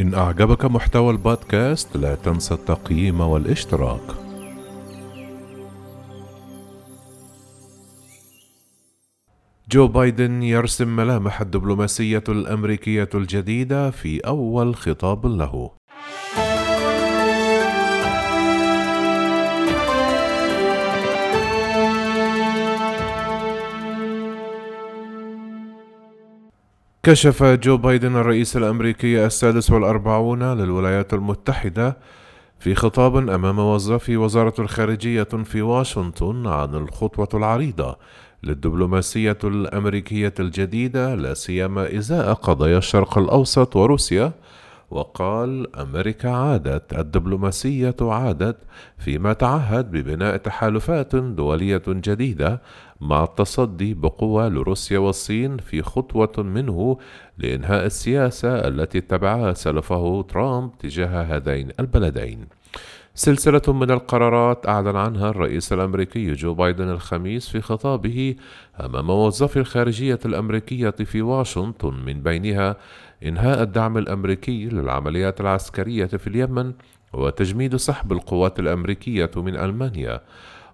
إن أعجبك محتوى البودكاست لا تنسى التقييم والاشتراك. جو بايدن يرسم ملامح الدبلوماسية الأمريكية الجديدة في أول خطاب له. كشف جو بايدن الرئيس الأمريكي السادس والأربعون للولايات المتحدة في خطاب أمام موظفي وزارة الخارجية في واشنطن عن الخطوة العريضة للدبلوماسية الأمريكية الجديدة لا سيما إزاء قضايا الشرق الأوسط وروسيا وقال أمريكا عادت الدبلوماسية عادت فيما تعهد ببناء تحالفات دولية جديدة مع التصدي بقوة لروسيا والصين في خطوة منه لإنهاء السياسة التي اتبعها سلفه ترامب تجاه هذين البلدين. سلسلة من القرارات أعلن عنها الرئيس الأمريكي جو بايدن الخميس في خطابه أمام موظفي الخارجية الأمريكية في واشنطن من بينها إنهاء الدعم الأمريكي للعمليات العسكرية في اليمن وتجميد سحب القوات الأمريكية من ألمانيا.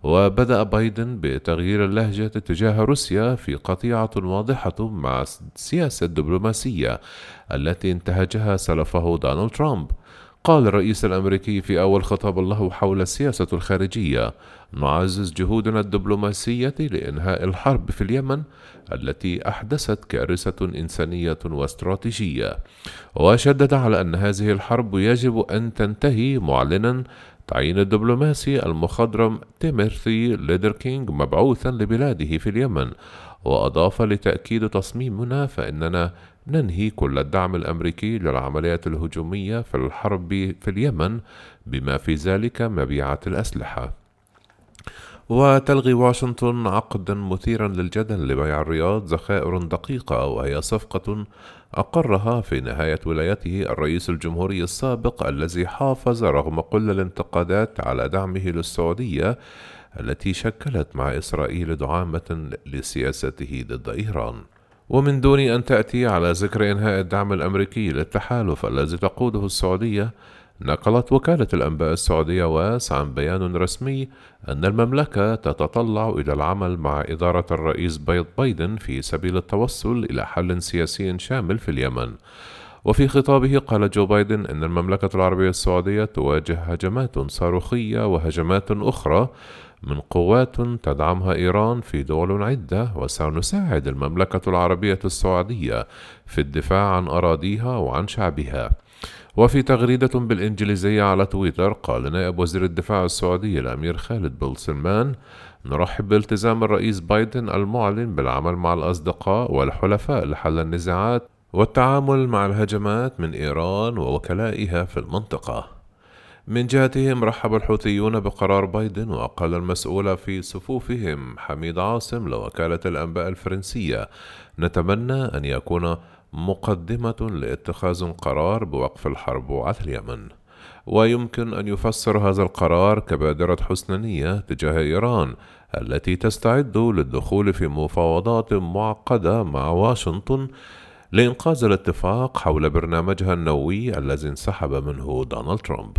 وبدأ بايدن بتغيير اللهجة تجاه روسيا في قطيعة واضحة مع السياسة الدبلوماسية التي انتهجها سلفه دونالد ترامب. قال الرئيس الأمريكي في أول خطاب له حول السياسة الخارجية نعزز جهودنا الدبلوماسية لإنهاء الحرب في اليمن التي أحدثت كارثة إنسانية واستراتيجية. وشدد على أن هذه الحرب يجب أن تنتهي معلنا. تعيين الدبلوماسي المخضرم تيموثي ليدركينج مبعوثا لبلاده في اليمن. وأضاف لتأكيد تصميمنا فإننا ننهي كل الدعم الأمريكي للعمليات الهجومية في الحرب في اليمن بما في ذلك مبيعات الأسلحة. وتلغي واشنطن عقدا مثيرا للجدل لبيع الرياض ذخائر دقيقة وهي صفقة أقرها في نهاية ولايته الرئيس الجمهوري السابق الذي حافظ رغم كل الانتقادات على دعمه للسعودية التي شكلت مع إسرائيل دعامة لسياسته ضد إيران. ومن دون أن تأتي على ذكر إنهاء الدعم الأمريكي للتحالف الذي تقوده السعودية نقلت وكالة الأنباء السعودية واس عن بيان رسمي أن المملكة تتطلع إلى العمل مع إدارة الرئيس بايدن في سبيل التوصل إلى حل سياسي شامل في اليمن. وفي خطابه قال جو بايدن أن المملكة العربية السعودية تواجه هجمات صاروخية وهجمات أخرى من قوات تدعمها إيران في دول عدة وسنساعد المملكة العربية السعودية في الدفاع عن أراضيها وعن شعبها. وفي تغريدة بالإنجليزية على تويتر قال نائب وزير الدفاع السعودي الأمير خالد بن سلمان نرحب بالتزام الرئيس بايدن المعلن بالعمل مع الأصدقاء والحلفاء لحل النزاعات والتعامل مع الهجمات من إيران ووكلائها في المنطقة. من جهتهم رحب الحوثيون بقرار بايدن وقال المسؤول في صفوفهم حميد عاصم لوكالة الأنباء الفرنسية. نتمنى أن يكون مقدمة لاتخاذ قرار بوقف الحرب على اليمن. ويمكن أن يفسر هذا القرار كبادرة حسن نية تجاه إيران التي تستعد للدخول في مفاوضات معقدة مع واشنطن لإنقاذ الاتفاق حول برنامجها النووي الذي انسحب منه دونالد ترامب.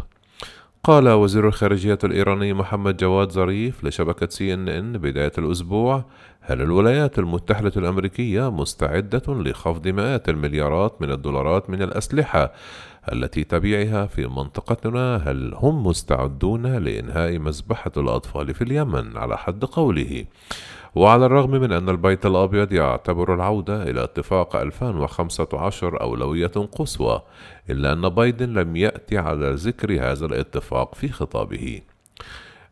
قال وزير الخارجية الإيراني محمد جواد ظريف لشبكة سي إن إن بداية الأسبوع هل الولايات المتحدة الأمريكية مستعدة لخفض مئات المليارات من الدولارات من الأسلحة التي تبيعها في منطقتنا؟ هل هم مستعدون لإنهاء مذبحة الأطفال في اليمن؟ على حد قوله. وعلى الرغم من أن البيت الأبيض يعتبر العودة إلى اتفاق 2015 أولوية قصوى إلا أن بايدن لم يأتي على ذكر هذا الاتفاق في خطابه.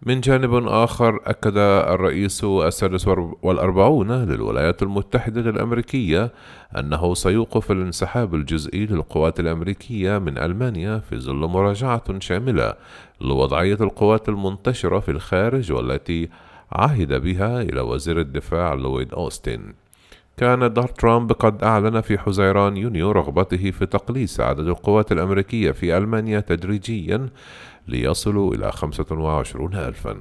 من جانب آخر أكد الرئيس السادس والأربعون للولايات المتحدة الأمريكية أنه سيوقف الانسحاب الجزئي للقوات الأمريكية من ألمانيا في ظل مراجعة شاملة لوضعية القوات المنتشرة في الخارج والتي عهد بها إلى وزير الدفاع لويد أوستن. كان ترامب قد أعلن في حزيران يونيو رغبته في تقليص عدد القوات الأمريكية في ألمانيا تدريجيا ليصلوا إلى 25 ألفا.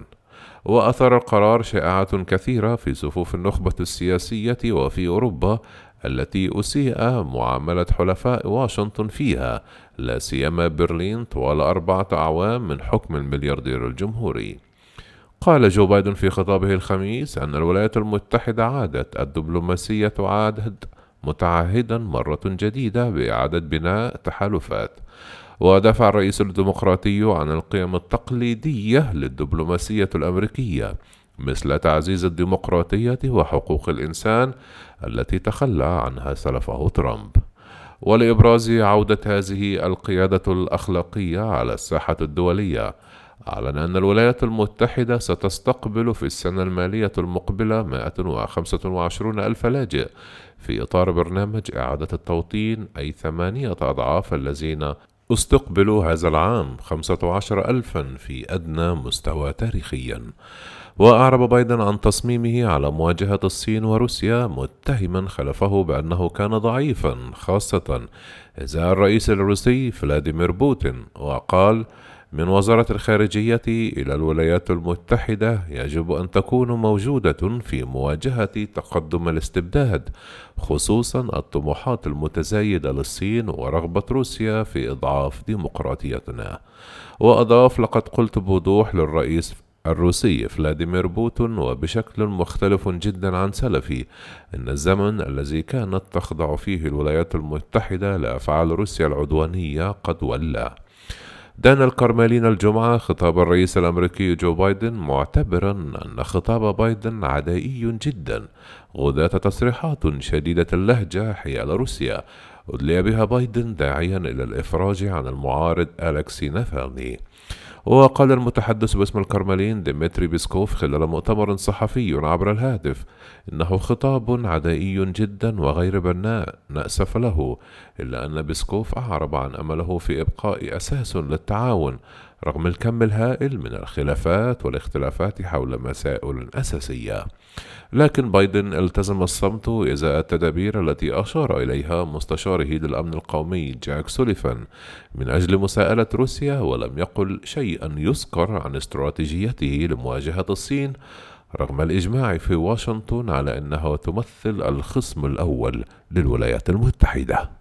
وأثر القرار شائعات كثيرة في صفوف النخبة السياسية وفي أوروبا التي أسيء معاملة حلفاء واشنطن فيها لا سيما برلين طوال أربعة أعوام من حكم الملياردير الجمهوري. قال جو بايدن في خطابه الخميس أن الولايات المتحدة عادت الدبلوماسية عادت متعهدا مرة جديدة بإعادة بناء تحالفات. ودافع الرئيس الديمقراطي عن القيم التقليدية للدبلوماسية الأمريكية مثل تعزيز الديمقراطية وحقوق الإنسان التي تخلى عنها سلفه ترامب. ولإبراز عودة هذه القيادة الأخلاقية على الساحة الدولية أعلن أن الولايات المتحدة ستستقبل في السنة المالية المقبلة 125 ألف لاجئ في إطار برنامج إعادة التوطين أي ثمانية أضعاف الذين استقبلوا هذا العام 15 ألفا في أدنى مستوى تاريخيا. وأعرب بايدن عن تصميمه على مواجهة الصين وروسيا متهما خلفه بأنه كان ضعيفا خاصة إزاء الرئيس الروسي فلاديمير بوتين وقال من وزارة الخارجية إلى الولايات المتحدة يجب أن تكون موجودة في مواجهة تقدم الاستبداد، خصوصا الطموحات المتزايدة للصين ورغبة روسيا في إضعاف ديمقراطيتنا. وأضاف: لقد قلت بوضوح للرئيس الروسي فلاديمير بوتين وبشكل مختلف جدا عن سلفي إن الزمن الذي كانت تخضع فيه الولايات المتحدة لأفعال روسيا العدوانية قد ولى دان الكرملين الجمعة خطاب الرئيس الأمريكي جو بايدن معتبرا أن خطاب بايدن عدائي جدا غداة تصريحات شديدة اللهجة حيال روسيا. أدلي بها بايدن داعيا إلى الإفراج عن المعارض ألكسي نافالني. وقال المتحدث باسم الكرملين ديمتري بيسكوف خلال مؤتمر صحفي عبر الهاتف إنه خطاب عدائي جدا وغير بناء نأسف له إلا أن بيسكوف أعرب عن أمله في إبقاء أساس للتعاون رغم الكم الهائل من الخلافات والاختلافات حول مسائل أساسية. لكن بايدن التزم الصمت إزاء التدابير التي أشار إليها مستشاره للأمن القومي جاك سوليفان من أجل مساءلة روسيا ولم يقل شيئا يذكر عن استراتيجيته لمواجهة الصين رغم الإجماع في واشنطن على أنها تمثل الخصم الأول للولايات المتحدة.